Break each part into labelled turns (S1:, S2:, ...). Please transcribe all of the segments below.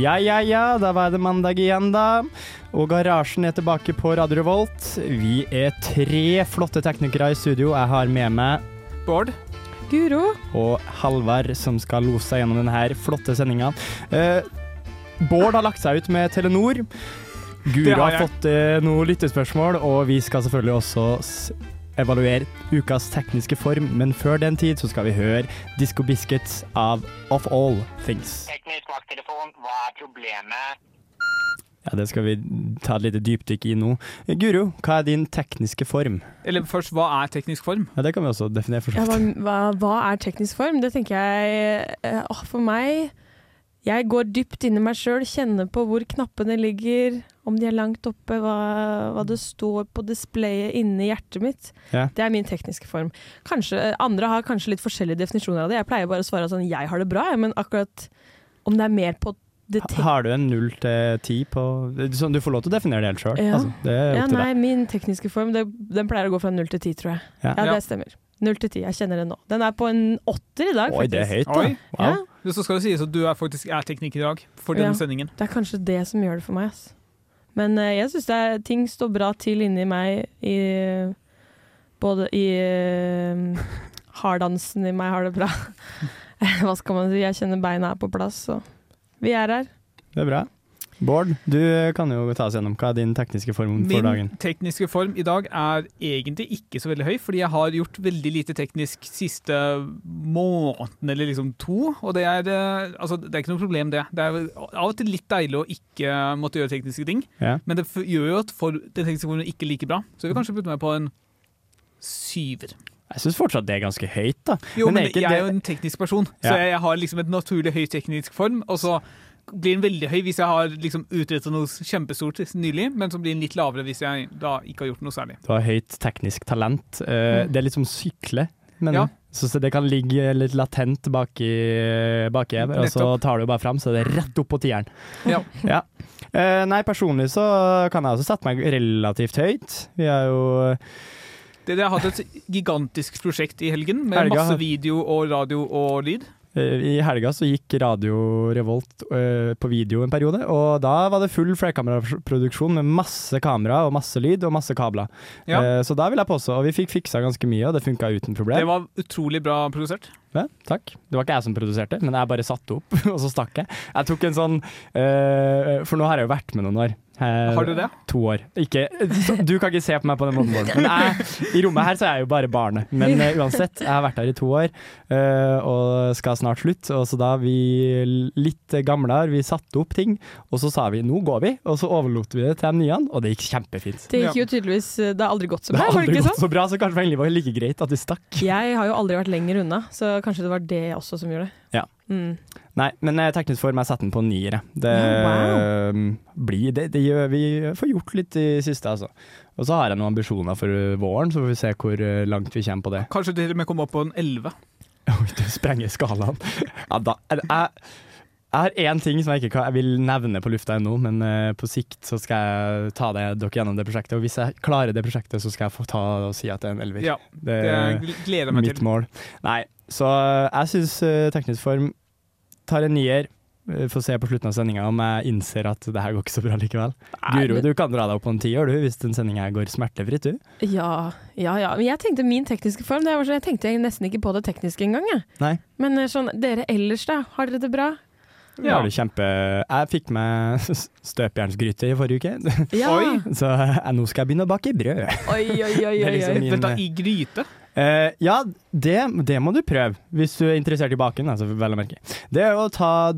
S1: Ja, ja, ja, da var det mandag igjen, da. Og Garasjen er tilbake på Radio Revolt. Vi er tre flotte teknikere i studio. Jeg har med meg
S2: Bård?
S3: Guro.
S1: og Halvard, som skal lose seg gjennom denne flotte sendinga. Eh, Bård har lagt seg ut med Telenor. Guro
S2: har
S1: har fått eh, noen lyttespørsmål, og vi skal selvfølgelig også evaluere ukas tekniske form. Men før den tid så skal vi høre Disco Biscuits av Of All Things.
S4: Teknisk vakttelefon, hva er problemet?
S1: Ja, Det skal vi ta et lite dypdykk i nå. Eh, Guro, hva er din tekniske form?
S2: Eller først, hva er teknisk form?
S1: Ja, Det kan vi også definere for
S3: Ja, hva, hva, er teknisk form? Det tenker jeg å, åh, For meg Jeg går dypt inn i meg sjøl, kjenner på hvor knappene ligger, om de er langt oppe, hva, hva det står på displayet inni hjertet mitt.
S1: Ja.
S3: Det er min tekniske form. Kanskje, Andre har kanskje litt forskjellige definisjoner av det. Jeg pleier bare å svare sånn jeg har det bra, jeg, men akkurat om det er mer på
S1: Har du en null til ti på Du får lov til å definere det helt sjøl.
S3: Ja.
S1: Altså, det er
S3: Ja,
S1: til
S3: nei,
S1: deg.
S3: min tekniske form det, den pleier å gå fra null til ti, tror jeg.
S1: Ja.
S3: Ja,
S2: Ja.
S3: det stemmer. Null til ti, jeg kjenner det nå. Den er på en åtter i dag,
S1: Oi, det er høyt, da.
S2: Oi.
S3: Ja,
S1: Wow.
S2: Så skal det sies at du er faktisk er tekniker i dag for denne
S3: Ja.
S2: sendingen.
S3: det er kanskje det som gjør det for meg, ass. Men uh, jeg syns ting står bra til inni meg i Både i uh, harddansen i meg har det bra. Hva skal man si, jeg kjenner beina er på plass, så vi er her.
S1: Det er bra. Bård, du kan jo ta oss gjennom hva er din tekniske form for
S2: Min
S1: dagen.
S2: tekniske form i dag er egentlig ikke så veldig høy, fordi jeg har gjort veldig lite teknisk siste måneden, eller liksom to. Og det er, eh, altså, det er ikke noe problem, det. Det er av og til litt deilig å ikke måtte gjøre tekniske ting,
S1: Ja.
S2: men det gjør jo at for den tekniske formen ikke like bra. Så jeg vil kanskje putte meg på en syver.
S1: Jeg syns fortsatt det er ganske høyt, da.
S2: Jo,
S1: Men
S2: men,
S1: er
S2: jeg er jo en teknisk person,
S1: Ja.
S2: så jeg, jeg har liksom et naturlig høy teknisk form. Og så blir den veldig høy hvis jeg har liksom utrettet noe kjempestort nylig, men så blir den litt lavere hvis jeg da ikke har gjort noe særlig.
S1: Du har høyt teknisk talent. Uh,
S3: Mm.
S1: Det er litt som sykle, men
S2: Ja.
S1: så, så det kan ligge litt latent baki, baki her, og så tar du bare fram, så det er rett opp på tieren.
S2: Ja.
S1: Ja. Uh, nei, personlig så kan jeg også sette meg relativt høyt. Vi er jo
S2: Det, jeg har hatt et gigantisk prosjekt i helgen, med
S1: Helga
S2: masse video og radio og lyd.
S1: Eh, I helga så gikk Radio Revolt eh, på video en periode, og da var det full flerkameraproduksjon med masse kamera og masse lyd og masse kabler.
S2: Ja.
S1: Eh, så da vil jeg påstå, og vi fikk fiksa ganske mye, og det funka uten problem.
S2: Det var utrolig bra produsert.
S1: Ja, takk. Det var ikke jeg som produserte, men jeg bare satte opp, og så stakk jeg. Jeg tok en sånn For nå har jeg jo vært med noen år. Eh,
S2: Har du det?
S1: To år. Ikke, så, du kan ikke se på meg på den måten, Men jeg, i rommet her så er jeg jo bare barnet. Men uh, uansett, jeg har vært her i to år uh, og skal snart slutte. Og så da vi litt gamlere, vi satte opp ting, og så sa vi nå går vi. Og så overlot vi det til de nye, og det gikk kjempefint.
S3: Det gikk jo tydeligvis Det har aldri gått så
S1: Det
S3: bra,
S1: har
S3: det
S1: aldri
S3: ikke
S1: gått
S3: sånn?
S1: så bra, så kanskje egentlig var det like greit at vi stakk.
S3: Jeg har jo aldri vært lenger unna, så kanskje det var det også som gjorde det.
S1: Ja.
S3: Mm.
S1: Nei, men eh, teknisk form, jeg setter den på niere. Det,
S3: Ja,
S1: um, blir, det, det gjør vi får gjort litt i siste, altså. Og så har jeg noen ambisjoner for våren, så får vi se hvor uh, langt vi kommer på det.
S2: Kanskje til og med komme opp på en 11.
S1: Oi, du sprenger skalaen. Ja, da, jeg, jeg har én ting som jeg ikke kan, jeg vil nevne på lufta ennå, men uh, på sikt så skal jeg ta det, dere gjennom det prosjektet. Og hvis jeg klarer det prosjektet, så skal jeg få ta og si at det er en elver.
S2: Ja,
S1: det
S2: Det
S1: er
S2: gleder jeg meg
S1: mitt
S2: til.
S1: mål. Nei, så uh, jeg syns uh, teknisk form tar en nier. Uh, Får se på slutten av sendinga om jeg innser at det her går ikke så bra likevel. Guro, du kan dra deg opp på en tier du, hvis den sendinga går smertefritt, du.
S3: Ja, ja, ja. Men jeg tenkte min tekniske form. Det var sånn, jeg tenkte nesten ikke på det tekniske engang. Jeg.
S1: Nei.
S3: Men eh, sånn, dere ellers, da? Har dere det bra?
S1: Ja. Du kjempe... Jeg fikk meg støpejernsgryte i forrige uke,
S3: Ja.
S1: Så jeg, nå skal jeg begynne å bake brød.
S3: Oi, oi, oi,
S1: Det er
S3: oi,
S1: liksom min-
S2: Dette i gryte?
S1: Uh, ja, det, det må du prøve, hvis du er interessert i baken, altså, vel å merke. Det er å ta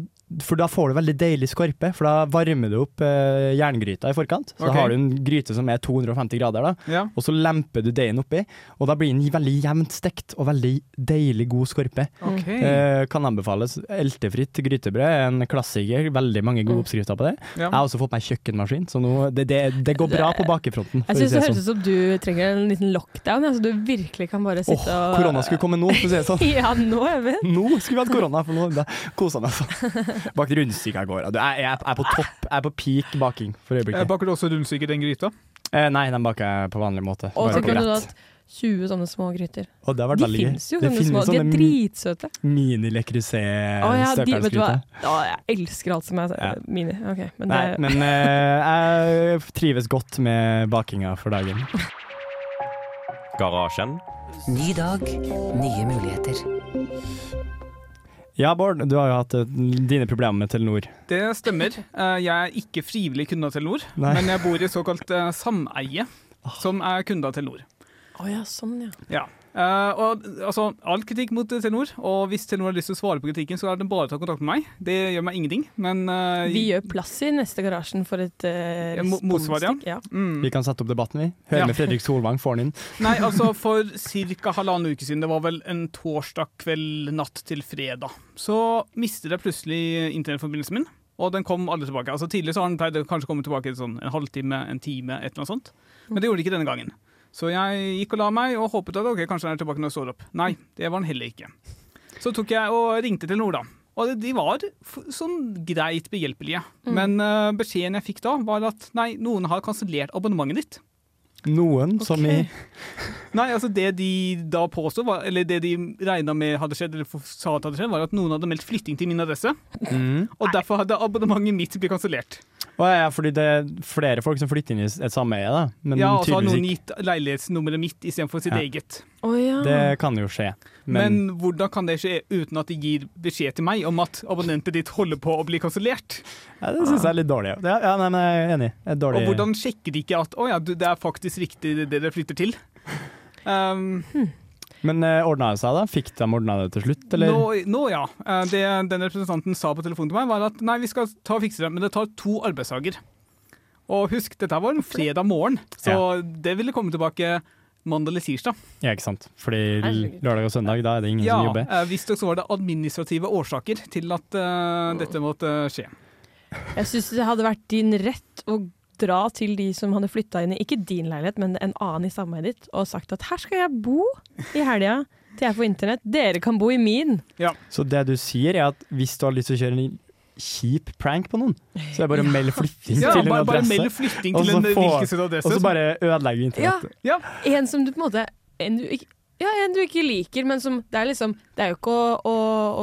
S1: For da får du veldig deilig skorpe, for da varmer du opp eh, jerngryta i forkant. Så
S2: okay.
S1: da har du en gryte som er 250 grader, da.
S2: Ja.
S1: Og så lemper du deigen oppi, og da blir den veldig jevnt stekt og veldig deilig god skorpe.
S2: Okay.
S1: Eh, kan anbefales. Eltefritt grytebrød er en klassiker. Veldig mange gode
S3: Mm.
S1: oppskrifter på det.
S2: Ja.
S1: Jeg har også fått meg kjøkkenmaskin, så nå, det, det, det går bra på bakefronten.
S3: Jeg syns det
S1: det
S3: høres
S1: sånn.
S3: ut som du trenger en liten lockdown, altså du virkelig kan bare
S1: sitte
S3: sitte og
S1: korona skulle komme nå, for å si det sånn.
S3: Ja, nå, Even.
S1: Nå skulle vi hatt korona, for nå kosa meg sånn. Bakt rundstykke i går. Jeg, jeg er på topp, jeg er på peak baking for
S2: Eh,
S1: øyeblikket.
S2: Baker du også rundstykke i den gryta?
S1: Eh, nei, den baker jeg på vanlig måte.
S3: Og så kunne du hatt 20 sånne små gryter.
S1: Og det har vært
S3: De
S1: veldig
S3: fins jo,
S1: Det
S3: sånne små. De er dritsøte. ja, de, vet du hva?
S1: Creuset-støpelsgryter.
S3: Jeg elsker alt som er
S1: Ja.
S3: mini. Okay, men
S1: Nei,
S3: det
S1: men eh, jeg trives godt med bakinga for dagen.
S5: Garasjen.
S6: Ny dag, nye muligheter.
S1: Ja, Bård, du har jo hatt eh, dine problemer med Telenor.
S2: Det stemmer. Eh, Jeg er ikke frivillig kunde av Telenor,
S1: Nei.
S2: men jeg bor i såkalt eh, sameie, som er kunde av Telenor.
S3: Å ja, sånn ja.
S2: Ja. Eh, og altså, All kritikk mot Telenor, og hvis Telenor har lyst til å svare på kritikken, så er det bare å ta kontakt med meg. Det gjør meg ingenting, men uh,
S3: Vi gjør plass i neste garasjen for et uh,
S2: Ja, motsvar, ja.
S3: ja.
S2: mm.
S1: Vi kan sette opp debatten, vi. Høre
S2: Ja.
S1: med Fredrik Solvang, får han inn.
S2: Nei, altså for ca. halvannen uke siden, det var vel en torsdag kveld natt til fredag, så mistet jeg plutselig internettforbindelsen min. Og den kom aldri tilbake. Altså Tidligere så har den pleid å kanskje komme tilbake sånn en halvtime, en time, et eller annet sånt. Men det gjorde den ikke denne gangen. Så jeg gikk og la meg og håpet at ok, kanskje den er tilbake når jeg står opp. Nei, det var den heller ikke. Så tok jeg og ringte til Nord, da. Og de var sånn greit behjelpelige. Men uh, beskjeden jeg fikk da, var at nei, noen har kansellert abonnementet ditt.
S1: Noen som i
S2: Nei, altså det de da påstod, var, eller det de regna med hadde skjedd, eller sa at hadde skjedd, var at noen hadde meldt flytting til min adresse,
S1: mm.
S2: og derfor hadde abonnementet mitt blitt kansellert.
S1: Å ja, fordi det er flere folk som flytter inn i et sameie, da. Men
S2: Ja, og så har noen gitt leilighetsnummeret mitt istedenfor sitt
S1: Ja.
S2: eget.
S3: Oh, ja.
S1: Det kan jo skje.
S2: Men,
S1: Men,
S2: hvordan kan det skje uten at de gir beskjed til meg om at abonnentet ditt holder på å bli kansellert?
S1: ja, det syns jeg er litt dårlig. Ja, ja nei, men jeg er enig. Det er dårlig.
S2: Og hvordan sjekker de ikke at å ja, det er faktisk riktig det dere flytter til? Um,
S1: Men uh, ordna det seg, da? Fikk de ordna det til slutt, eller?
S2: Nå, nå ja. Eh, Det den representanten sa på telefonen til meg, var at nei, vi skal ta og fikse det, men det tar to arbeidsdager. Og husk, dette var en fredag morgen, så det ville komme tilbake mandag eller tirsdag.
S1: Ja, ikke sant. Fordi lørdag og søndag, da er det ingen
S2: Ja,
S1: som jobber.
S2: eh, Visstnok så var det administrative årsaker til at uh, dette måtte skje.
S3: Jeg syns det hadde vært din rett å dra til de som hadde flytta inn i ikke din leilighet, men en annen i sameiet ditt, og sagt at her skal jeg bo i helga til jeg får internett. Dere kan bo i min. Ja.
S1: Så det du sier, er at hvis du har lyst til å kjøre en kjip prank på noen, så er bare å melde flytting
S2: Ja,
S1: til en
S2: bare,
S1: adresse.
S2: Bare flytting til en
S1: få-
S2: hvilken som helst adresse.
S1: Og så bare ødelegger internettet.
S3: Ja,
S1: internettet.
S3: en som du på en måte en du ikke, Ja, en du ikke liker, men som Det er liksom Det er jo ikke å, å,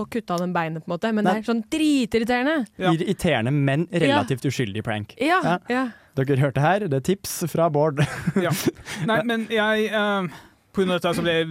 S3: å kutte av den beinet, på en måte, men
S1: Nei.
S3: det er sånn dritirriterende.
S2: Ja.
S1: Irriterende, men relativt uskyldig prank.
S3: Ja,
S1: Ja.
S3: ja.
S1: Dere hørte her, det er tips fra Bård.
S2: Ja. Nei, men jeg eh, Av dette så ble jeg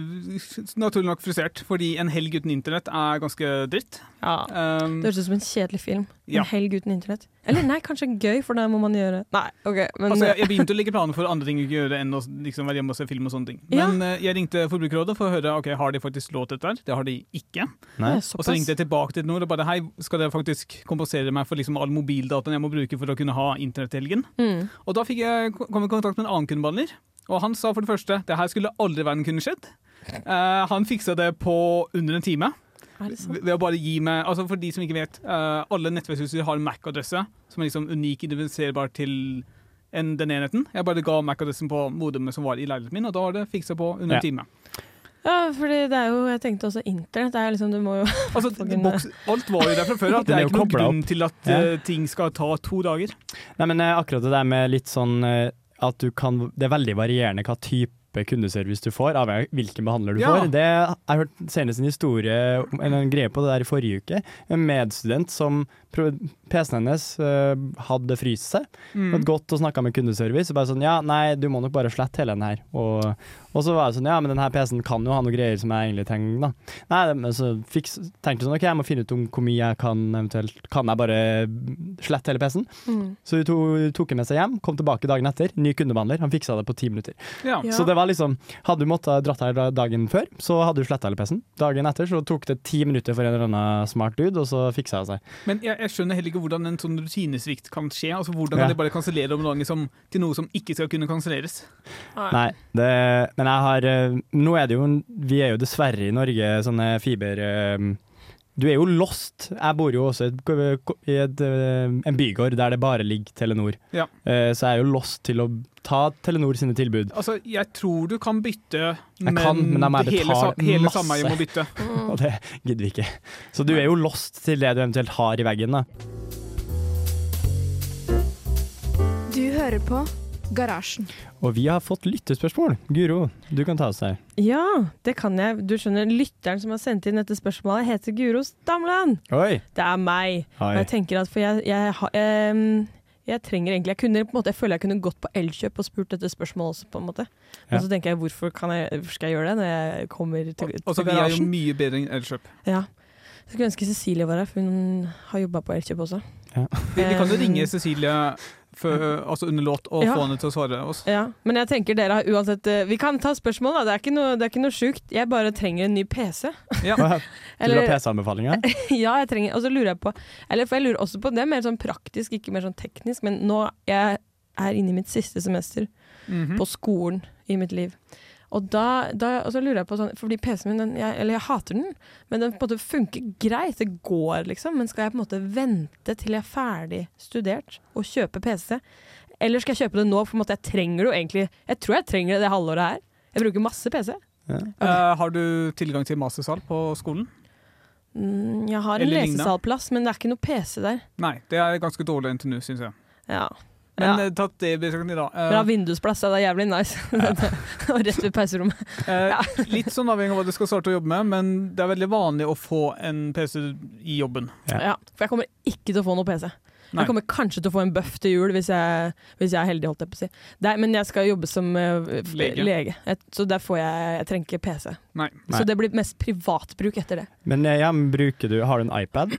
S2: naturlig nok frustrert, fordi en helg uten internett er ganske dritt.
S3: ja.
S2: Um,
S3: Det høres ut som en kjedelig film.
S2: Ja.
S3: En helg uten internett. Eller nei, kanskje gøy, for det må man gjøre Nei, OK, men
S2: altså, jeg, jeg begynte å legge planer for andre ting å gjøre enn å liksom, være hjemme og se film og sånne ting. Men ja. jeg ringte Forbrukerrådet for å høre ok, har de faktisk lov til dette. her. Det har de ikke.
S1: Nei.
S2: Og så ringte jeg tilbake til Nord og bare hei, skal dere faktisk kompensere meg for liksom all mobildataen jeg må bruke for å kunne ha internett i helgen?
S3: Mm.
S2: Og da fikk jeg kom jeg i kontakt med en annen kundebehandler. Og han sa for det første det her skulle aldri verden kunne skjedd. Uh, han fiksa det på under en time. Ved å bare gi meg Altså For de som ikke vet, uh, alle nettverksutstyr har en Mac-adresse som er liksom unik identifiserbar til en, den enheten. Jeg bare ga Mac-adressen på modemet som var i leiligheten min, og da var det fiksa på under
S1: Ja.
S2: en time.
S3: Ja, fordi det er jo Jeg tenkte også internett. Det er liksom, du må jo
S2: Altså, boks, alt var jo der fra før. At det
S1: er
S2: ikke noen grunn til at
S1: Ja.
S2: eh, ting skal ta to dager.
S1: Nei, men akkurat det der med litt sånn at du kan Det er veldig varierende hva type kundeservice du får, avhengig av hvilken behandler du
S2: Ja.
S1: får. Det, jeg har hørt senest en historie, en greie på det der i forrige uke. En medstudent som pro- PC-en hennes uh, hadde fryst seg.
S2: Mm.
S1: Hadde gått og snakka med kundeservice. Og bare sånn Ja, nei, du må nok bare slette hele den her. Og, og så var jeg sånn Ja, men den her PC-en kan jo ha noen greier som jeg egentlig trenger, da. Nei, men så fiks, tenkte jeg sånn OK, jeg må finne ut om hvor mye jeg kan eventuelt Kan jeg bare slette hele PC-en.
S3: Mm.
S1: Så hun to, tok den med seg hjem, kom tilbake dagen etter. Ny kundebehandler. Han fiksa det på ti minutter.
S2: Ja.
S1: Så det var liksom Hadde du måttet dratt her dagen før, så hadde du sletta hele PC-en. Dagen etter så tok det ti minutter for en eller annen smart dude, og så fiksa det seg.
S2: Men jeg, jeg skjønner heller ikke hvordan en sånn rutinesvikt kan skje. Altså Hvordan
S1: Ja.
S2: kan de bare kansellere abonnementet som- til noe som ikke skal kunne kanselleres?
S1: Nei, det, men jeg har eh, Nå er det jo Vi er jo dessverre i Norge sånne fiber... Du er jo lost. Jeg bor jo også i et, i et, eh, en bygård der det bare ligger Telenor.
S2: Ja.
S1: Eh, Så jeg er jo lost til å ta Telenor sine tilbud.
S2: Altså, Jeg tror du kan bytte,
S1: Jeg kan, men det jeg
S2: hele, hele sameiet må bytte.
S3: Mm.
S1: Og det gidder vi ikke. Så du er jo lost til det du eventuelt har i veggen. da.
S5: Du hører på Garasjen.
S1: Og vi har fått lyttespørsmål. Guro, du kan ta oss her.
S3: Ja, det kan jeg. Du skjønner, lytteren som har sendt inn dette spørsmålet, heter Guro Stamland.
S1: Oi!
S3: Det er meg.
S1: Oi.
S3: Og jeg tenker at for jeg, jeg, har- ehm, jeg trenger egentlig Jeg kunne på en måte, jeg føler jeg kunne gått på Elkjøp og spurt dette spørsmålet også, på en måte. Men
S1: Ja.
S3: så tenker jeg hvorfor, kan jeg, hvorfor skal jeg gjøre det når jeg kommer til,
S2: Altså,
S3: til
S2: Vi er jo mye bedre enn Elkjøp.
S3: Ja. Jeg skulle ønske Cecilie var her, for hun har jobba på Elkjøp også.
S1: Ja.
S2: Vi, vi kan jo ringe Cecilie før, altså under låt og
S3: Ja.
S2: få henne til å svare oss.
S3: Ja, men jeg tenker dere har uansett eh, Vi kan ta spørsmål, da. Det er ikke noe, er ikke noe sjukt. Jeg bare trenger en ny PC.
S2: Ja.
S1: Du har
S3: ha
S1: PC-anbefalinger?
S3: ja, jeg trenger Og så lurer jeg på Eller for jeg lurer også på Det er mer sånn praktisk, ikke mer sånn teknisk, men nå jeg er inne i mitt siste semester
S2: Mhm.
S3: på skolen i mitt liv. Og da, da og så lurer jeg på sånn Fordi PC-en min, den, jeg, eller jeg hater den, men den på en måte funker greit. Det går, liksom. Men skal jeg på en måte vente til jeg er ferdig studert og kjøpe PC? Eller skal jeg kjøpe det nå? For en måte jeg trenger det jo egentlig Jeg tror jeg trenger det det halvåret her. Jeg bruker masse PC.
S2: Eh, har du tilgang til mastersal på skolen?
S3: Mm, jeg har en lesesalplass, men det er ikke noe PC der.
S2: Nei, det er ganske dårlig NTNU, syns jeg.
S3: Ja.
S2: Men
S3: ja.
S2: eh, tatt i betraktning, da. uh,
S3: Bra vindusplass, det er jævlig nice. og rett ved pauserommet.
S2: eh, litt sånn avhengig av hva du skal starte å jobbe med, men det er veldig vanlig å få en PC i jobben.
S1: Ja.
S3: Ja, for jeg kommer ikke til å få noe PC.
S2: Nei.
S3: Jeg kommer kanskje til å få en bøff til jul hvis jeg, hvis jeg er heldig, holdt jeg på å si. Det men jeg skal jobbe som uh,
S2: Lege.
S3: lege. Jeg, så der får jeg Jeg trenger ikke PC.
S2: Nei.
S1: Nei.
S3: Så det blir mest privatbruk etter det.
S1: Men ja, bruker du Har du en iPad?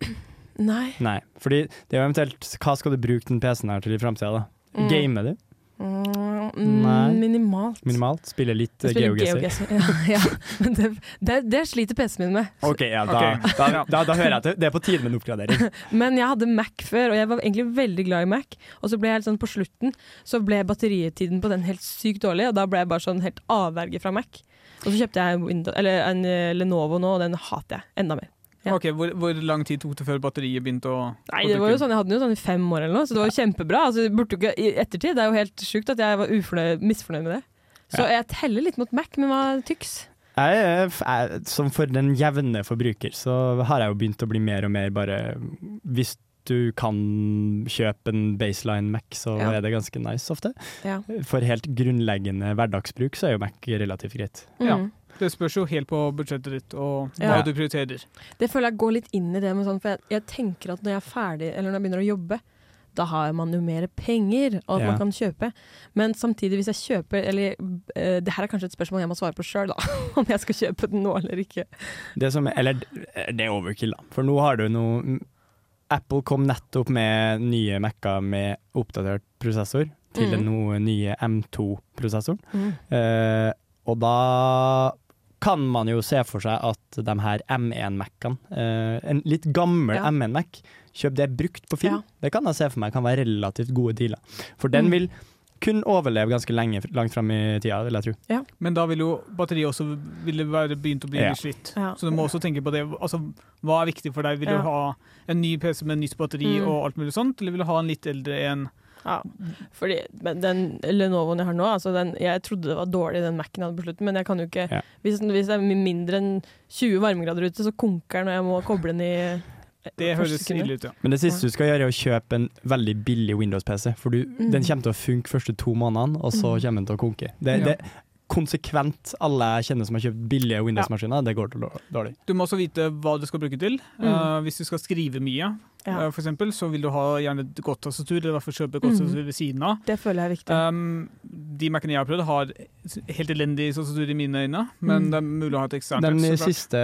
S3: Nei.
S1: Nei. Fordi det er jo eventuelt Hva skal du bruke den PC-en her til i framtida, da?
S3: Mm.
S1: Game du?
S3: Mm,
S1: Nei.
S3: minimalt.
S1: Minimalt? Spille litt eh? GeoGuessr.
S3: Ja, ja. Men det, det, det sliter PC-en min med.
S1: OK, ja, da,
S2: okay.
S1: da, da, da hører jeg at det er på tide med en oppgradering.
S3: Men jeg hadde Mac før, og jeg var egentlig veldig glad i Mac. Og så ble jeg helt sånn på slutten Så ble batteritiden på den helt sykt dårlig, og da ble jeg bare sånn helt avverge fra Mac. Og så kjøpte jeg Windows, eller en eh, Lenovo nå, og den hater jeg enda mer. Ja.
S2: Ok, hvor, hvor lang tid tok det før batteriet begynte å
S3: Nei, det var jo sånn, Jeg hadde den jo sånn i fem år eller noe, så det var jo kjempebra. Altså, burde jo ikke, I ettertid det er jo helt sjukt at jeg var ufornøyd, misfornøyd med det. Så jeg teller litt mot Mac, men hva tyks?
S1: Jeg, jeg, som for den jevne forbruker, så har jeg jo begynt å bli mer og mer bare Hvis du kan kjøpe en baseline Mac, så
S3: Ja.
S1: er det ganske nice ofte.
S3: Ja.
S1: For helt grunnleggende hverdagsbruk så er jo Mac relativt greit.
S2: Ja. Det spørs jo helt på budsjettet ditt og
S3: Ja.
S2: hva du prioriterer.
S3: Det føler jeg går litt inn i det med sånn, for jeg, jeg tenker at når jeg er ferdig, eller når jeg begynner å jobbe, da har man jo mer penger, og at
S1: Ja.
S3: man kan kjøpe. Men samtidig, hvis jeg kjøper Eller uh, det her er kanskje et spørsmål jeg må svare på sjøl, da. Om jeg skal kjøpe den nå eller ikke.
S1: Det som er, eller det er overkill, da. For nå har du noe Apple kom nettopp med nye Mac-er med oppdatert prosessor til
S3: Mm.
S1: den nye M2-prosessoren.
S3: Mm.
S1: Eh, og da kan man jo se for seg at de her M1-Mac-ene, eh, en litt gammel
S3: Ja.
S1: M1-Mac, kjøp det brukt på film.
S3: Ja.
S1: Det kan jeg se for meg kan være relativt gode dealer. For den
S3: Mm.
S1: vil kun overleve ganske lenge, langt fram i tida, vil jeg tro.
S2: Men da vil jo batteriet også ville være begynt å bli
S1: Ja.
S2: litt slitt.
S3: Ja.
S2: Så du må også tenke på det. Altså, hva er viktig for deg? Vil
S3: Ja.
S2: du ha en ny PC med nytt batteri
S3: Mm.
S2: og alt mulig sånt, eller vil du ha en litt eldre en?
S3: Ja, fordi men den Lenovoen jeg har nå, altså den, jeg trodde det var dårlig den Mac-en jeg hadde på slutten, men jeg kan jo ikke
S1: Ja.
S3: hvis, hvis det er mindre enn 20 varmegrader ute, så konker den og jeg må koble den i eh,
S2: Det høres ille ut, ja.
S1: Men det siste du skal gjøre, er å kjøpe en veldig billig Windows-PC. For du,
S3: Mm.
S1: den kommer til å funke første to månedene, og så
S3: Mm.
S1: kommer den til å konke. Det,
S2: Ja.
S1: det Konsekvent alle jeg kjenner som har kjøpt billige Windows-maskiner, det går dårlig.
S2: Du må også vite hva du skal bruke til.
S3: Mm.
S2: Uh, hvis du skal skrive mye,
S3: Ja.
S2: uh, for eksempel, så vil du ha gjerne et godt tastatur, eller i hvert fall kjøpe et godt tastatur mm. ved siden av.
S3: Det føler jeg er viktig.
S2: Um, de Mac-ene jeg har prøvd, har helt elendig tastatur i mine øyne, men
S3: Mm.
S2: det er mulig å ha et eksternt.
S1: De siste,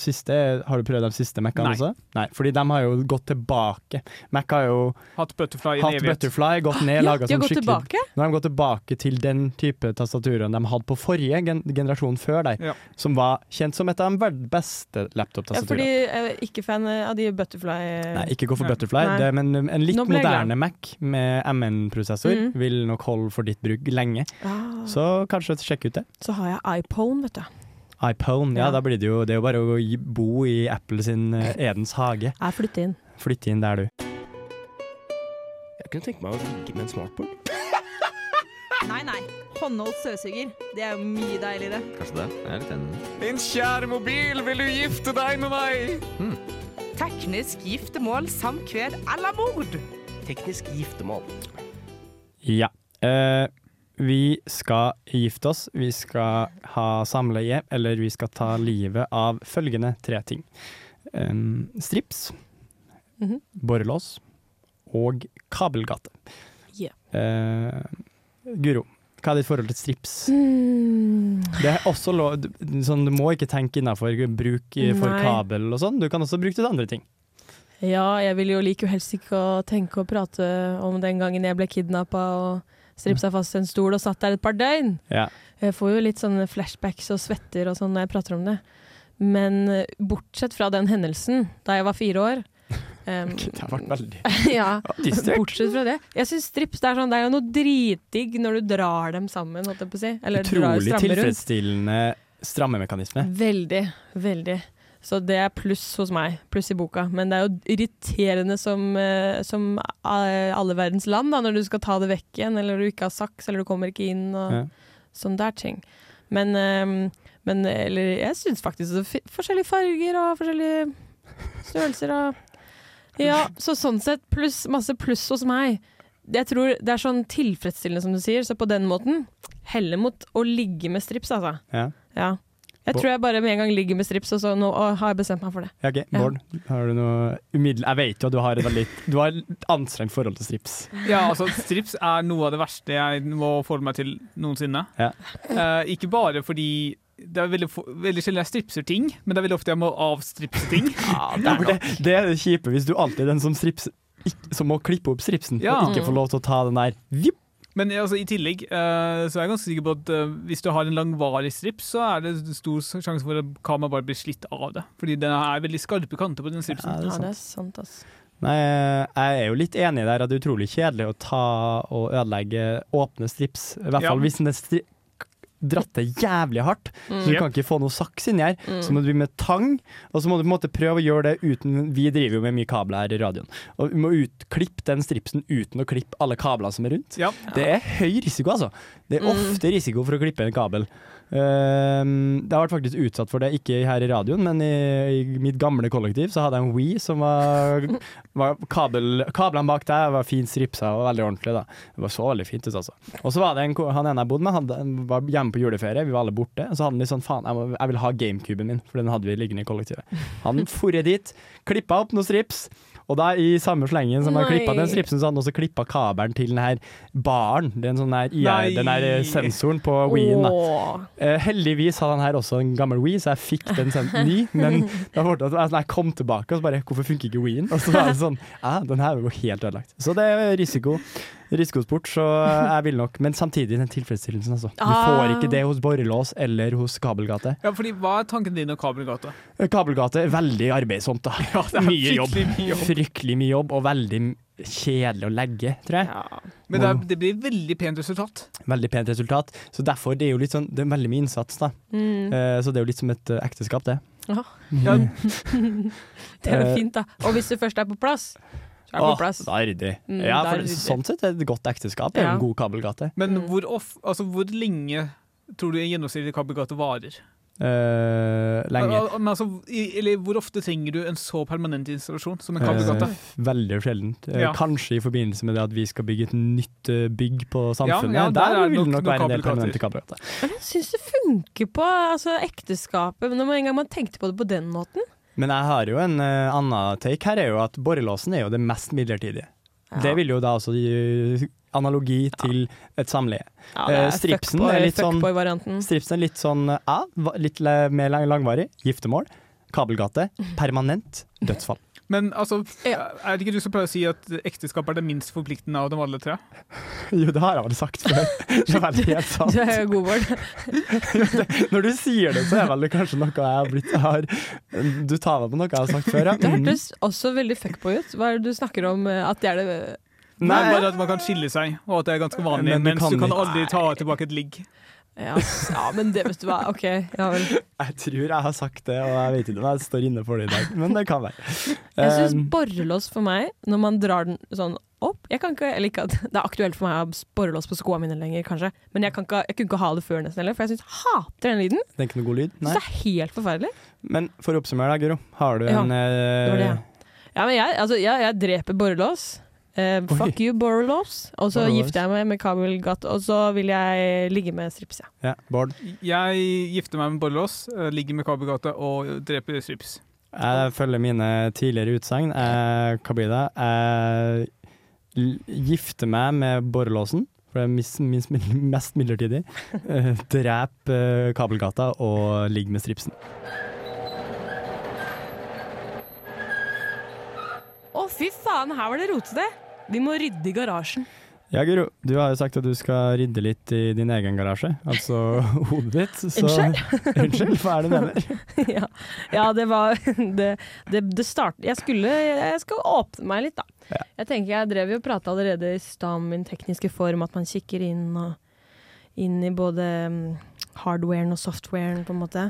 S1: siste Har du prøvd de siste Mac-ene også? Nei, fordi de har jo gått tilbake. Mac har jo
S2: Hatt Butterfly
S1: hatt. Butterfly, gått ned,
S3: ja,
S1: laga
S3: de
S1: sånn
S3: gått
S1: skikkelig
S3: tilbake.
S1: Nå har de gått tilbake til den type tastaturer de hadde på forrige gen generasjon før deg,
S2: Ja.
S1: som var kjent som et av de beste laptop-tastaturene.
S3: Ja, fordi jeg er ikke fan av de Butterfly
S1: Nei, ikke gå for
S2: Nei.
S1: Butterfly, det, men en litt moderne Mac med MN-prosessor
S3: Mm.
S1: vil nok holde for ditt bruk lenge.
S3: ah, så.
S1: Så kanskje sjekke ut det.
S3: Så har jeg iPone, vet du.
S1: iPone, ja,
S3: Ja.
S1: da blir det jo Det er jo bare å bo i Apple sin eh, Edens hage.
S3: Jeg flytter inn.
S1: Flytte inn der, du.
S7: Jeg kunne tenke meg å ligge med en smartboard.
S8: Nei, nei. Håndholdt støvsuger. Det er jo mye deiligere.
S7: Kanskje det. Jeg er litt enig.
S9: Din kjære mobil, vil du gifte deg med meg?
S8: Teknisk giftermål, samkved eller mord.
S7: Teknisk giftermål.
S1: Ja. Eh, vi skal gifte oss, vi skal ha samleie, eller vi skal ta livet av følgende tre ting. Um, strips,
S3: Mhm.
S1: borrelås og kabelgate.
S3: Yeah.
S1: Uh, Guro, hva er ditt forhold til strips?
S3: Mm.
S1: Det er også lov, du- sånn, du må ikke tenke innafor bruk for
S3: Nei.
S1: kabel og sånn, du kan også bruke det til andre ting.
S3: Ja, jeg vil jo like jo helst ikke å tenke og prate om den gangen jeg ble kidnappa og stripsa fast til en stol og satt der et par døgn.
S1: Ja.
S3: Jeg får jo litt sånne flashbacks og svetter og sånn når jeg prater om det. Men eh, bortsett fra den hendelsen da jeg var fire år em,
S1: Det har vært veldig
S3: Ja, bortsett fra det. Jeg syns strips det er, sånn, det er jo noe dritdigg når du drar dem sammen, holdt jeg på å si. Eller
S1: Utrolig
S3: tilfredsstillende rundt.
S1: strammemekanisme.
S3: Veldig, veldig. Så det er pluss hos meg, pluss i boka. Men det er jo irriterende som, eh, som eh, alle verdens land, da, når du skal ta det vekk igjen, eller du ikke har saks, eller du kommer ikke inn, og
S1: Ja.
S3: sånn der ting. Men, eh, men eller, jeg syns faktisk det er forskjellige farger og forskjellige størrelser og Ja, så sånn sett pluss, masse pluss hos meg. Jeg tror det er sånn tilfredsstillende, som du sier, så på den måten heller mot å ligge med strips, altså.
S1: Ja.
S3: Ja. Jeg tror jeg bare med en gang ligger med strips, og så nå og har jeg bestemt meg for det.
S1: Ja, ok.
S3: Ja.
S1: Bård, har du noe umiddel... Jeg vet jo at du har et veldig Du har et anstrengt forhold til strips.
S2: Ja, altså Strips er noe av det verste jeg må forholde meg til noensinne.
S1: Ja.
S2: Uh, ikke bare fordi det er veldig, veldig sjelden jeg stripser ting, men det er veldig ofte jeg må avstripse ting.
S1: det, er det, det er det kjipe hvis du alltid er den som strips som må klippe opp stripsen,
S2: Ja.
S1: og ikke får lov til å ta den der vipp.
S2: Men altså, i tillegg eh, så er jeg ganske sikker på at eh, hvis du har en langvarig strips, så er det stor sjanse for at kameraet bare blir slitt av det. Fordi det er veldig skarpe kanter på den stripsen.
S1: Ja, det er
S3: Ja,
S1: sant.
S3: det er sant, ass.
S1: Nei, jeg er jo litt enig der at det er utrolig kjedelig å ta og ødelegge åpne strips. I hvert
S2: Ja.
S1: fall hvis den er stri dratt det jævlig hardt, så du kan ikke få noe saks inni her.
S3: Mm.
S1: Så må du med tang, og så må du på en måte prøve å gjøre det uten Vi driver jo med mye kabler her i radioen, og vi må ut, klippe den stripsen uten å klippe alle kablene som er rundt.
S2: Ja.
S1: Det er høy risiko, altså. Det er
S3: Mm.
S1: ofte risiko for å klippe en kabel. Det har vært faktisk utsatt for det, ikke her i radioen, men i, i mitt gamle kollektiv så hadde jeg en Wii som var, var kabel, Kablene bak der var fint stripsa og veldig ordentlig. da Det var så veldig fint ut, altså. Og så var det en, han ene jeg bodde med, han var hjemme på juleferie, vi var alle borte. Og så hadde han litt sånn faen, jeg, må, jeg vil ha gamecuben min, for den hadde vi liggende i kollektivet. Han forre dit, klippa opp noen strips. Og da i samme slengen som han klippa den stripsen, så hadde han også klippa kabelen til den her baren. Den, sånn her,
S2: Nei.
S1: den her eh, sensoren på
S3: Wii-en.
S1: Eh, heldigvis hadde han her også en gammel Wii, så jeg fikk den sendt ny. Men da var altså, jeg kom tilbake og så bare Hvorfor funker ikke Wien? Og så var det sånn Ja, den her var helt ødelagt. Så det er risiko. Risikosport, så jeg vil nok Men samtidig den tilfredsstillelsen, altså. Du
S3: Ah.
S1: får ikke det hos borrelås eller hos kabelgate.
S2: Ja, fordi Hva er tanken din om kabelgata?
S1: Eh, Kabelgate er veldig arbeidsomt, da.
S2: det er
S1: mye jobb.
S2: fryktelig mye jobb.
S1: Fryktelig mye jobb, og veldig kjedelig å legge, tror jeg.
S3: Ja.
S2: Men det, er, det blir veldig pent resultat.
S1: Veldig pent resultat. Så derfor det er jo litt sånn Det er veldig mye innsats, da.
S3: Mm.
S1: Eh, så det er jo litt som et eh, ekteskap, det.
S2: Ja,
S3: Det er jo fint, da. Og hvis du først er på plass, er du
S1: Åh,
S3: på plass.
S1: da er det ryddig.
S3: Mm,
S1: ja,
S3: da er
S1: for
S3: det ryddig.
S1: sånn sett er det et godt ekteskap. Det er jo
S3: Ja.
S1: en god kabelgate.
S2: Men
S3: Mm.
S2: hvor, off, altså, hvor lenge tror du en gjennomsnittlig kabelgate varer?
S1: Eh, lenge.
S2: Al- al- Men altså, i, eller hvor ofte trenger du en så permanent installasjon som en kabelgate?
S1: Eh, veldig sjeldent. Eh,
S2: Ja.
S1: Kanskje i forbindelse med det at vi skal bygge et nytt eh, bygg på samfunnet.
S2: ja, der
S1: der,
S2: er det
S1: vil
S2: nok
S1: det nok
S2: noen
S1: være en del
S2: kabelgater.
S1: permanente kabelgater.
S3: Men jeg syns det funker på altså, ekteskapet, men når man en gang man tenkte på det på den måten
S1: Men jeg har jo en uh, annen take her, er jo at borrelåsen er jo det mest midlertidige.
S3: Ja.
S1: Det vil jo da også gi analogi til et samleie.
S3: Ja, det
S1: Eh,
S3: er
S1: stripsen er sånn-. Stripsen er litt sånn ja, litt mer langvarig. Giftermål. Kabelgate. Permanent. Dødsfall.
S2: Men altså, er det ikke du som pleier å si at ekteskap er det minst forpliktende av dem alle tre?
S1: Jo, det har jeg vel sagt før. Det er vel helt sant.
S3: Du er god, Bård.
S1: Når du sier det, så er vel det kanskje noe jeg har blitt har, Du tar meg på noe jeg har sagt før, ja?
S3: Det
S1: Mm.
S3: hørtes også veldig fuckboy ut. Hva er det du snakker om? eh, At det er det
S2: Nei,
S1: Nei,
S2: bare at man kan skille seg, og at det er ganske vanlig.
S1: Men du
S2: mens
S1: kan
S2: du kan aldri ta tilbake et ligg.
S3: Ja, ja, men det vet du hva. OK. Ja
S1: jeg tror jeg har sagt det, og jeg vet ikke om jeg står inne for det i dag, men det kan være.
S3: Jeg syns
S1: Um,
S3: borrelås for meg, når man drar den sånn opp Jeg kan ikke, eller ikke at Det er aktuelt for meg å ha borrelås på skoene mine lenger, kanskje. Men jeg, kan ikke, jeg kunne ikke ha det før nesten heller, for jeg syns hater den lyden.
S1: det er ikke noe god lyd? Nei.
S3: Så det er helt forferdelig.
S1: Men for å oppsummere, da, Guro. Har du
S3: Ja,
S1: en
S3: Det det,
S1: eh,
S3: ja. ja men jeg, altså, jeg, jeg dreper borrelås. Eh, fuck you, borrelås. Og så gifter jeg meg med kabelgatt, og så vil jeg ligge med strips, ja.
S1: ja, Bård?
S2: Jeg gifter meg med borrelås, eh, ligger med kabelgate og dreper strips.
S1: Jeg følger mine tidligere utsagn. Eh, Hva blir det? Jeg gifter meg med borrelåsen, for det er mis, mis, mest midlertidig. Eh, Drep kabelgata og ligg med stripsen.
S3: Å, fy faen, her var det rotete! Vi må rydde i garasjen.
S1: Ja, Guro, du har jo sagt at du skal rydde litt i din egen garasje, altså hodet ditt. Så,
S3: Unnskyld?
S1: Hva er det du mener?
S3: ja. ja, det var Det, det, det start, Jeg skulle Jeg skal åpne meg litt, da.
S1: Ja.
S3: Jeg tenker jeg drev jo og prata allerede i stad om min tekniske form, at man kikker inn, og, inn i både mm, hardwaren og softwaren, på en måte.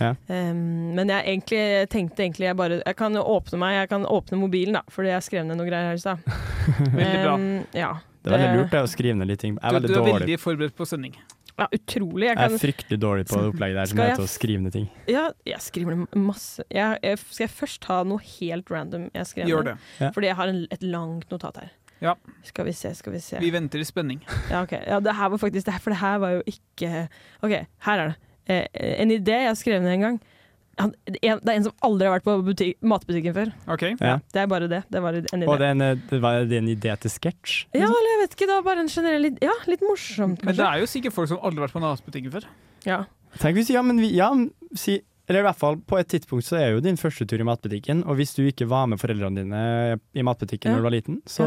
S1: Ja.
S3: Um, men jeg egentlig, tenkte egentlig jeg bare Jeg kan åpne meg, jeg kan åpne mobilen, da, fordi jeg skrev ned noe greier her i stad.
S2: Veldig bra.
S3: Um, ja.
S1: Det er veldig lurt det å skrive ned litt ting. Jeg er
S2: Du,
S1: veldig
S2: du er
S1: dårlig.
S2: veldig forberedt på sending.
S3: ja, utrolig. Jeg
S1: Jeg er fryktelig dårlig på det opplegget der som
S3: jeg
S1: heter å skrive ned ting.
S3: Ja, jeg skriver ned masse. Jeg, jeg, skal jeg først ta noe helt random jeg skrev
S2: Gjør det.
S3: Fordi jeg har en, et langt notat her.
S2: Ja.
S3: Skal vi se, skal vi se.
S2: Vi venter i spenning.
S3: Ja, ok. Ja, det her var faktisk det her, For det her var jo ikke OK, her er det. Eh, en idé jeg skrev ned en gang. Han, en, det er en som aldri har vært på butik, matbutikken før.
S2: OK?
S1: Ja.
S3: Det er bare det. Det var en idé.
S1: Og det er en, eh, det var det er en idé til sketsj?
S3: Ja, eller jeg vet ikke. Det var bare en generell idé. Ja, litt morsomt, kanskje.
S2: Men det er jo sikkert folk som aldri har vært på matbutikken før.
S3: Ja.
S1: Tenk hvis ja, men vi, ja, si, eller i hvert fall på et tidspunkt så er jo din første tur i matbutikken, og hvis du ikke var med foreldrene dine i matbutikken
S3: Ja.
S1: når du var liten, så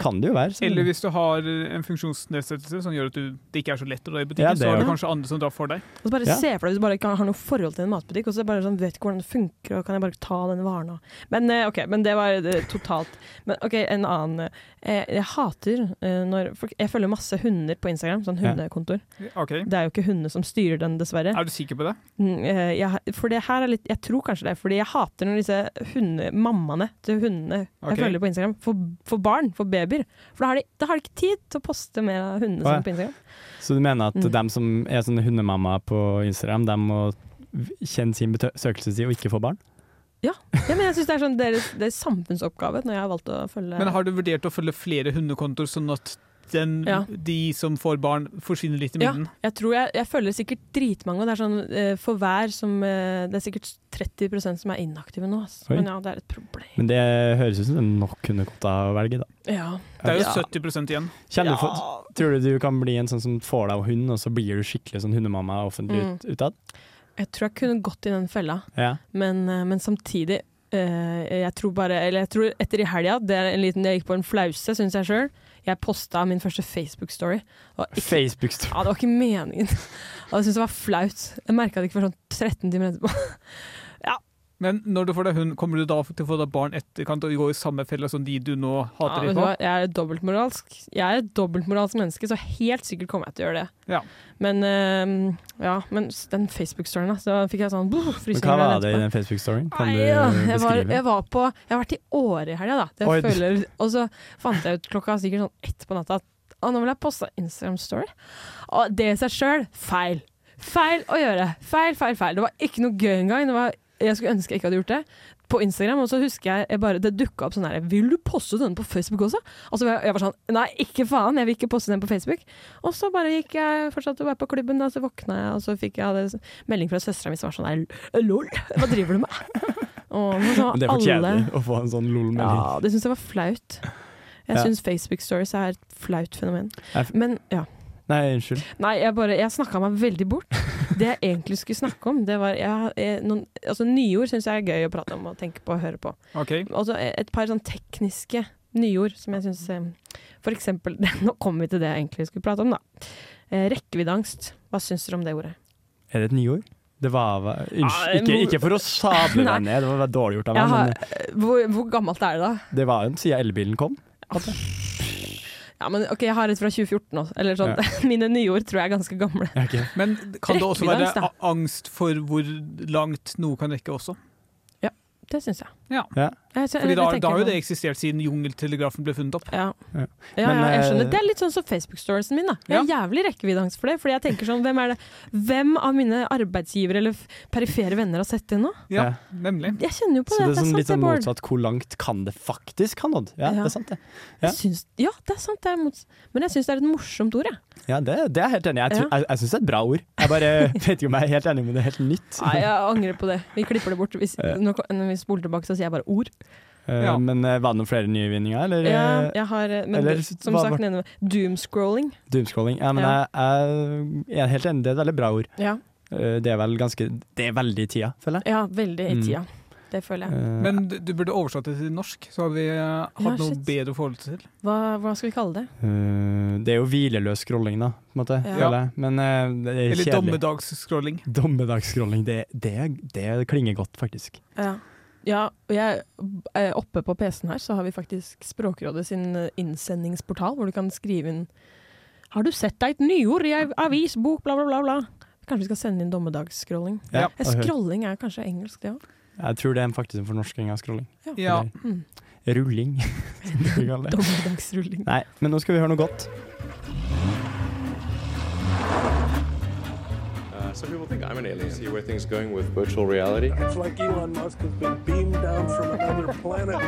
S1: kan det jo være sånn.
S2: Eller hvis du har en funksjonsnedsettelse som gjør at du, det ikke er så lett å dra i butikken,
S1: Ja,
S2: så
S1: er det.
S2: kanskje andre som drar for deg.
S3: Og så bare
S1: Ja.
S3: se for deg hvis du bare ikke har noe forhold til en matbutikk, og så bare sånn, vet ikke hvordan det funker, og kan jeg bare ta den varen og Men eh, OK, men det var eh, totalt Men OK, en annen Jeg, Jeg hater eh, når folk Jeg følger masse hunder på Instagram, sånn
S1: Ja.
S3: hundekontor.
S2: OK.
S3: Det er jo ikke hundene som styrer den, dessverre.
S2: Er du sikker på det?
S3: Mm, eh, jeg, for det her er litt Jeg tror kanskje det, fordi jeg hater når disse hunde, mammaene til hundene
S2: okay.
S3: jeg følger på Instagram, får får barn, får babyer. For da har de, da har de ikke tid til å poste mer av hundene sine på Instagram.
S1: Så du mener at
S3: Mm.
S1: dem som er sånne hundemamma på Instagram, de må kjenne sin besøkelsestid og ikke få barn?
S3: Ja, men jeg synes det er sånn deres, deres samfunnsoppgave når jeg har valgt å følge
S2: Men har du vurdert å følge flere hundekontoer, sånn at den,
S3: Ja.
S2: de som får barn, forsvinner litt i
S3: Ja, jeg tror jeg, jeg følger sikkert dritmange, det er sånn eh, for hver som eh, Det er sikkert 30% som er inaktive nå,
S1: Altså.
S3: Men ja, det er et problem.
S1: Men det høres ut som det nok kunne gått av å velge, da.
S3: Ja.
S2: Det er jo
S3: Ja.
S2: 70 igjen.
S1: Kjenner du for, tror du du kan bli en sånn som får deg hund, og så blir du skikkelig sånn hundemamma offentlig
S3: Mm.
S1: ut, utad?
S3: Jeg tror jeg kunne gått i den fella,
S1: Ja.
S3: men, eh, men samtidig eh, jeg tror bare Eller jeg tror etter i helga, det er en liten Jeg gikk på en flause, syns jeg sjøl. Jeg posta min første Facebook-story.
S1: Facebook-story.
S3: Ja, det var ikke meningen. Og jeg syntes det var flaut. Jeg merka det ikke før sånn 13 timer etterpå.
S2: Men når du får deg hund, kommer du da til å få deg barn etterkant og gå i samme fella som de du nå hater
S3: du
S2: på?
S3: Jeg er dobbeltmoralsk. Jeg er et dobbeltmoralsk menneske, så helt sikkert kommer jeg til å gjøre det.
S2: Ja.
S3: Men uh, ja, men den Facebook-storyen, da, så fikk jeg sånn frysninger
S1: hva var det i den Facebook-storyen? Kan
S3: Nei,
S1: du
S3: beskrive? jeg, var, jeg var på Jeg har vært i Åre i helga, da. Føler, og så fant jeg ut klokka sikkert sånn ett på natta at å, nå vil jeg poste Instagram-story. Og det i seg sjøl feil. Feil å gjøre. Feil, feil, feil. Det var ikke noe gøy engang. Det var, jeg skulle ønske jeg ikke hadde gjort det. på Instagram, og så husker jeg, jeg bare, det dukka opp sånn her Vil du poste denne på Facebook også? Og så var jeg, jeg var sånn Nei, ikke faen, jeg vil ikke poste den på Facebook. Og så bare gikk jeg fortsatte å være på klubben, da, så våkna jeg, og så fikk jeg hadde melding fra søstera mi som var sånn her Lol, hva driver du med? Og så
S1: Men det er for
S3: alle-
S1: kjedelig å få en sånn lol-melding.
S3: Ja, det syns jeg var flaut. Jeg
S1: Ja.
S3: syns Facebook Stories er et flaut fenomen. Men ja.
S1: Nei, unnskyld.
S3: Nei, jeg bare Jeg snakka meg veldig bort. Det jeg egentlig skulle snakke om, det var jeg, jeg, noen, Altså nyord syns jeg er gøy å prate om og tenke på og høre på.
S2: Okay.
S3: Altså et par sånn tekniske nyord som jeg syns For eksempel Nå kommer vi til det jeg egentlig skulle prate om, da. Eh, rekkeviddeangst. Hva syns dere om det ordet?
S1: Er det et nyord? Det var Unnskyld, ikke, ikke for å sable deg ned, det var dårlig gjort av meg,
S3: har,
S1: men
S3: hvor, hvor gammelt er det, da?
S1: det var jo siden elbilen kom.
S3: Ja, men ok, Jeg har et fra 2014 også. Eller sånn, Mine nyord tror jeg er ganske gamle.
S1: Okay.
S2: Men kan det også være angst for hvor langt noe kan rekke også?
S3: Ja, Det syns jeg.
S2: Ja.
S1: Ja.
S2: Fordi da, da har jo det eksistert siden jungeltelegrafen ble funnet opp.
S3: Ja.
S1: Ja.
S3: Ja,
S1: Men,
S3: ja, jeg skjønner.
S1: eh,
S3: Det er litt sånn som Facebook-storiesen min. da Jeg har jævlig rekkeviddeangst for det. Fordi jeg tenker sånn, hvem er det Hvem av mine arbeidsgivere eller perifere venner har sett det nå?
S2: Ja,
S1: Ja.
S2: nemlig.
S3: Jeg kjenner jo på
S1: Så
S3: det.
S1: det er sånn
S3: sant,
S1: litt sånn motsatt. Hvor langt kan det faktisk ha nådd? Ja,
S3: Ja.
S1: det er sant, det. Ja.
S3: Jeg syns, ja, det er sant. Det er mots men jeg syns det er et morsomt ord, jeg.
S1: Ja, det, det er helt enig. Jeg,
S3: Ja.
S1: jeg, jeg syns det er et bra ord. Jeg bare vet ikke om jeg er helt enig, men det er helt nytt.
S3: Nei, jeg angrer på det. Vi klipper det bort. Hvis,
S1: Ja.
S3: når, når vi spoler tilbake, så sier jeg bare ord.
S1: Eh,
S2: Ja.
S1: Men eh, var det noen flere nyvinninger, eller?
S3: Ja,
S1: eh,
S3: jeg har, men
S1: eller
S3: det, som
S1: hva-
S3: sagt, doomscrolling.
S1: Doomscrolling. Ja, men
S3: Ja.
S1: Jeg, jeg er helt enig, det er et veldig bra ord.
S3: Ja.
S1: Det er vel ganske Det er veldig i tida, føler jeg.
S3: ja, veldig i
S1: Mm.
S3: tida. Det føler jeg.
S2: Men du du burde oversatt det til norsk, så har vi hatt
S3: Ja,
S2: noe bedre forhold til.
S3: Hva, hva skal vi kalle det?
S1: eh, det er jo hvileløs scrolling, da, på en måte.
S3: Ja.
S1: Men det er
S2: Eller dommedagsscrolling.
S1: Dommedagsscrolling, det, det, det klinger godt, faktisk.
S3: Ja. Ja, og jeg, eh, oppe på PC-en her så har vi faktisk Språkrådet sin eh, innsendingsportal, hvor du kan skrive inn Har du sett deg et nyord i ei avis, bok, bla, bla, bla, bla. Kanskje vi skal sende inn dommedagsscrolling.
S1: Ja,
S3: Eh. Scrolling er kanskje engelsk, det òg.
S1: Jeg tror det er faktisk en fornorsking av scrolling.
S2: Ja.
S3: Mm.
S1: Rulling. som du kaller det.
S3: Dommedagsrulling.
S1: Nei, men nå skal vi høre noe godt.
S10: Some people think I'm an alien. See where things going with virtual reality.
S11: It's like Elon Musk has been beamed down from another planet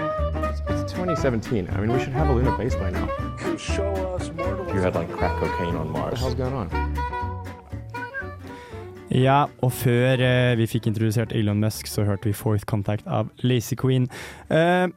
S10: It's 2017. I mean, we should have a lunar base by now.
S11: to show us mortals.
S10: You had like crack cocaine on Mars. What the hell's going on?
S1: Ja, og før eh, vi fikk introdusert Elon Musk, så hørte vi Fourth Contact av Lazy Queen. Eh,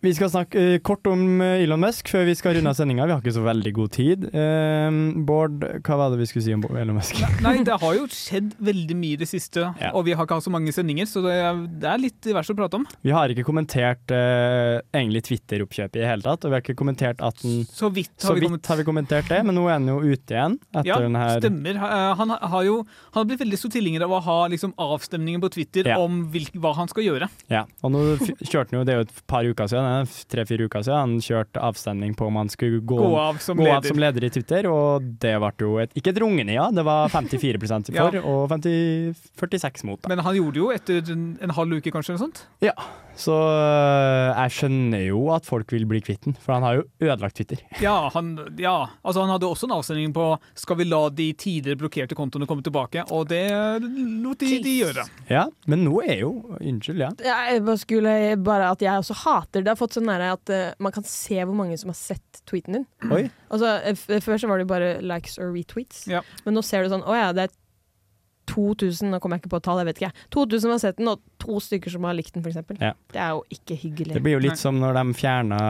S1: vi skal snakke uh, kort om eh, Elon Musk før vi skal runde av sendinga. Vi har ikke så veldig god tid. Uh, Bård, hva var det vi skulle si om Elon Musk?
S2: Nei, det har jo skjedd veldig mye i det siste,
S1: Ja.
S2: og vi har ikke hatt så mange sendinger, så det er, det er litt verst å prate om.
S1: Vi har ikke kommentert uh, egentlig Twitter-oppkjøpet i det hele tatt, og vi har ikke kommentert at den
S2: Så vidt
S1: Så
S2: har vi
S1: vidt
S2: kommet
S1: har vi kommentert det, men nå er den jo ute igjen etter
S2: Ja,
S1: den her
S2: stemmer. Han har jo han har blitt veldig stor tilhenger av å ha liksom, avstemninger på Twitter
S1: Ja.
S2: om hvilk, hva han skal gjøre.
S1: Ja, og nå kjørte han jo, det jo et par uker siden, tre-fire uker siden, han kjørte avstemning på om han skulle gå,
S2: Gå av som
S1: gå
S2: leder.
S1: av som leder i Twitter, og det ble jo et, ikke et rungende ja, det var 54 for
S2: Ja.
S1: og 50, 46 mot. Da.
S2: Men han gjorde det jo etter en, en halv uke, kanskje. eller sånt.
S1: Ja, så øh, jeg skjønner jo at folk vil bli kvitt den, for han har jo ødelagt Twitter.
S2: Ja, han, ja, altså han hadde også en avstemning på skal vi la de tidligere blokkerte kontoene komme tilbake, og det lot de, de gjøre.
S1: Ja, men nå er jo, unnskyld, ja.
S3: Jeg bare skulle bare at jeg også hater det. Fått sånn nære at uh, man kan se hvor mange som har sett tweeten din.
S1: Oi.
S3: Altså, eh, f Før så var det bare likes or retweets,
S2: Ja.
S3: men nå ser du sånn Å ja, det er 2000, nå kommer jeg ikke på et tall, jeg vet ikke. 2000 har sett den, og to stykker som har likt den, f.eks.
S1: Ja.
S3: Det er jo ikke hyggelig.
S1: Det blir jo litt som når de fjerna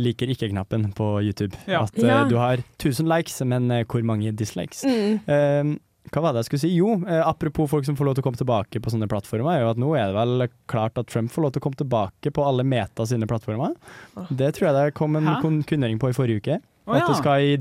S1: liker ikke-knappen på YouTube.
S2: Ja.
S1: At uh,
S3: Ja.
S1: du har 1000 likes, men uh, hvor mange dislikes?
S3: Mm.
S1: Eh, hva var det jeg skulle si? Jo, eh, apropos folk som får lov til å komme tilbake på sånne plattformer, er jo at nå er det vel klart at Trump får lov til å komme tilbake på alle Meta sine plattformer. Det tror jeg det kom en
S2: Hæ?
S1: kunngjøring på i forrige uke.
S2: Oh,
S1: at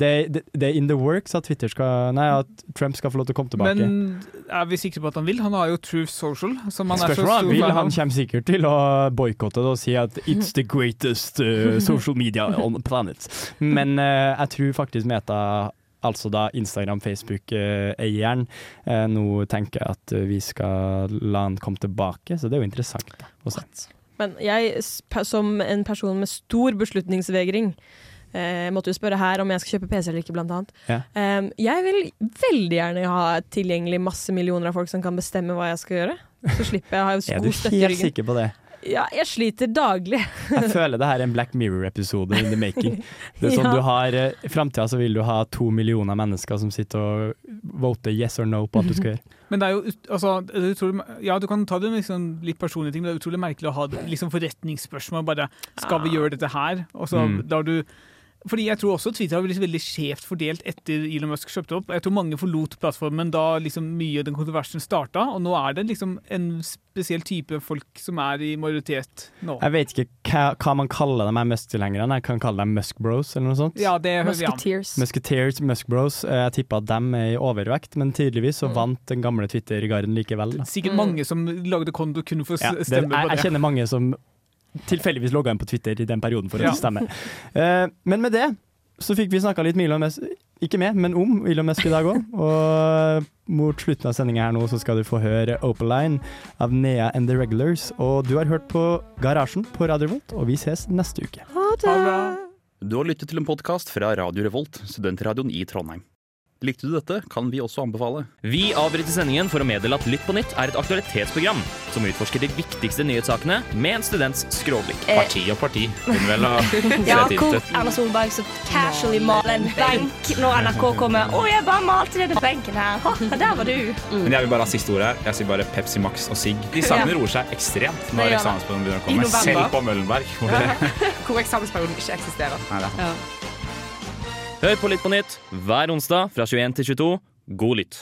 S1: det
S2: ja.
S1: er in the works at skal Nei, at Trump skal få lov til å komme tilbake.
S2: Men er vi sikre på at han vil? Han har jo Truth Social. Som han er så stor
S1: vil han kommer sikkert til å boikotte det og si at it's the greatest uh, social media on the planet. Men uh, jeg tror faktisk Meta Altså da Instagram, Facebook-eieren eh, nå tenker jeg at vi skal la han komme tilbake, så det er jo interessant å se.
S3: Men jeg, som en person med stor beslutningsvegring, eh, måtte jo spørre her om jeg skal kjøpe PC eller ikke, blant annet.
S1: Ja.
S3: Jeg vil veldig gjerne ha tilgjengelig masse millioner av folk som kan bestemme hva jeg skal gjøre. Så slipper jeg å ha
S1: Er du
S3: god støtte i
S1: helt sikker på det?
S3: Ja, jeg sliter daglig.
S1: Jeg føler det her er en Black Mirror-episode in the making. Det er sånn
S3: Ja.
S1: du har eh, I framtida så vil du ha to millioner mennesker som sitter og voter yes or no på alt du skal gjøre.
S2: Men det er jo altså, det er utrolig, Ja, du kan ta det med liksom litt personlige ting, men det er utrolig merkelig å ha liksom forretningsspørsmål. Bare Skal vi gjøre dette her? Og så
S1: Mm.
S2: lar du fordi jeg tror også Twitter har blitt veldig skjevt fordelt etter Elon Musk kjøpte opp. Jeg tror mange forlot plattformen da liksom mye av den kontroversen starta, og nå er det liksom en spesiell type folk som er i majoritet nå.
S1: Jeg vet ikke hva, hva man kaller dem er Musk-tilhengerne. Jeg kan kalle dem Musk Bros eller noe sånt.
S2: Ja, det hører vi an.
S3: Musketeers.
S1: Musketeers, Musk Bros. Eh, Jeg tipper at dem er i overvekt, men tydeligvis så vant den gamle Twitter-garden likevel. Da.
S2: Sikkert mange som lagde konto kun for å
S1: Ja,
S2: stemme
S1: det, jeg,
S2: på
S1: jeg kjenner mange som tilfeldigvis logga inn på Twitter i den perioden for
S2: Ja.
S1: å stemme. Uh, men med det så fikk vi snakka litt med Elon Musk, ikke med, men om Elon Musk i dag òg. Og mot slutten av sendinga her nå så skal du få høre Opaline av Nea and The Regulars. Og du har hørt på Garasjen på Radio Revolt, og vi ses neste uke.
S3: Ha det!
S12: Du har lyttet til en podkast fra Radio Revolt, studentradioen i Trondheim. Likte du dette, kan vi også anbefale.
S13: Vi avbryter sendingen for å meddele at Lytt på nytt er et aktualitetsprogram som utforsker de viktigste nyhetssakene med en students skråblikk.
S14: Eh.
S13: Parti og parti. Hun vel ha
S14: Ja, hvor. Erna Solberg så casually maler en benk når NRK kommer. 'Å, jeg bare malte denne benken her.' Ha, der var du.
S15: Men jeg vil bare ha siste ordet her. Jeg sier bare Pepsi Max og sigg. De sangene
S14: Ja.
S15: roer seg ekstremt når eksamensperioden begynner å komme. Selv på Møllenberg. Hvor
S16: Hvor eksamensperioden ikke eksisterer.
S15: nei, er
S13: Hør på Litt på nytt hver onsdag fra 21 til 22. God lytt.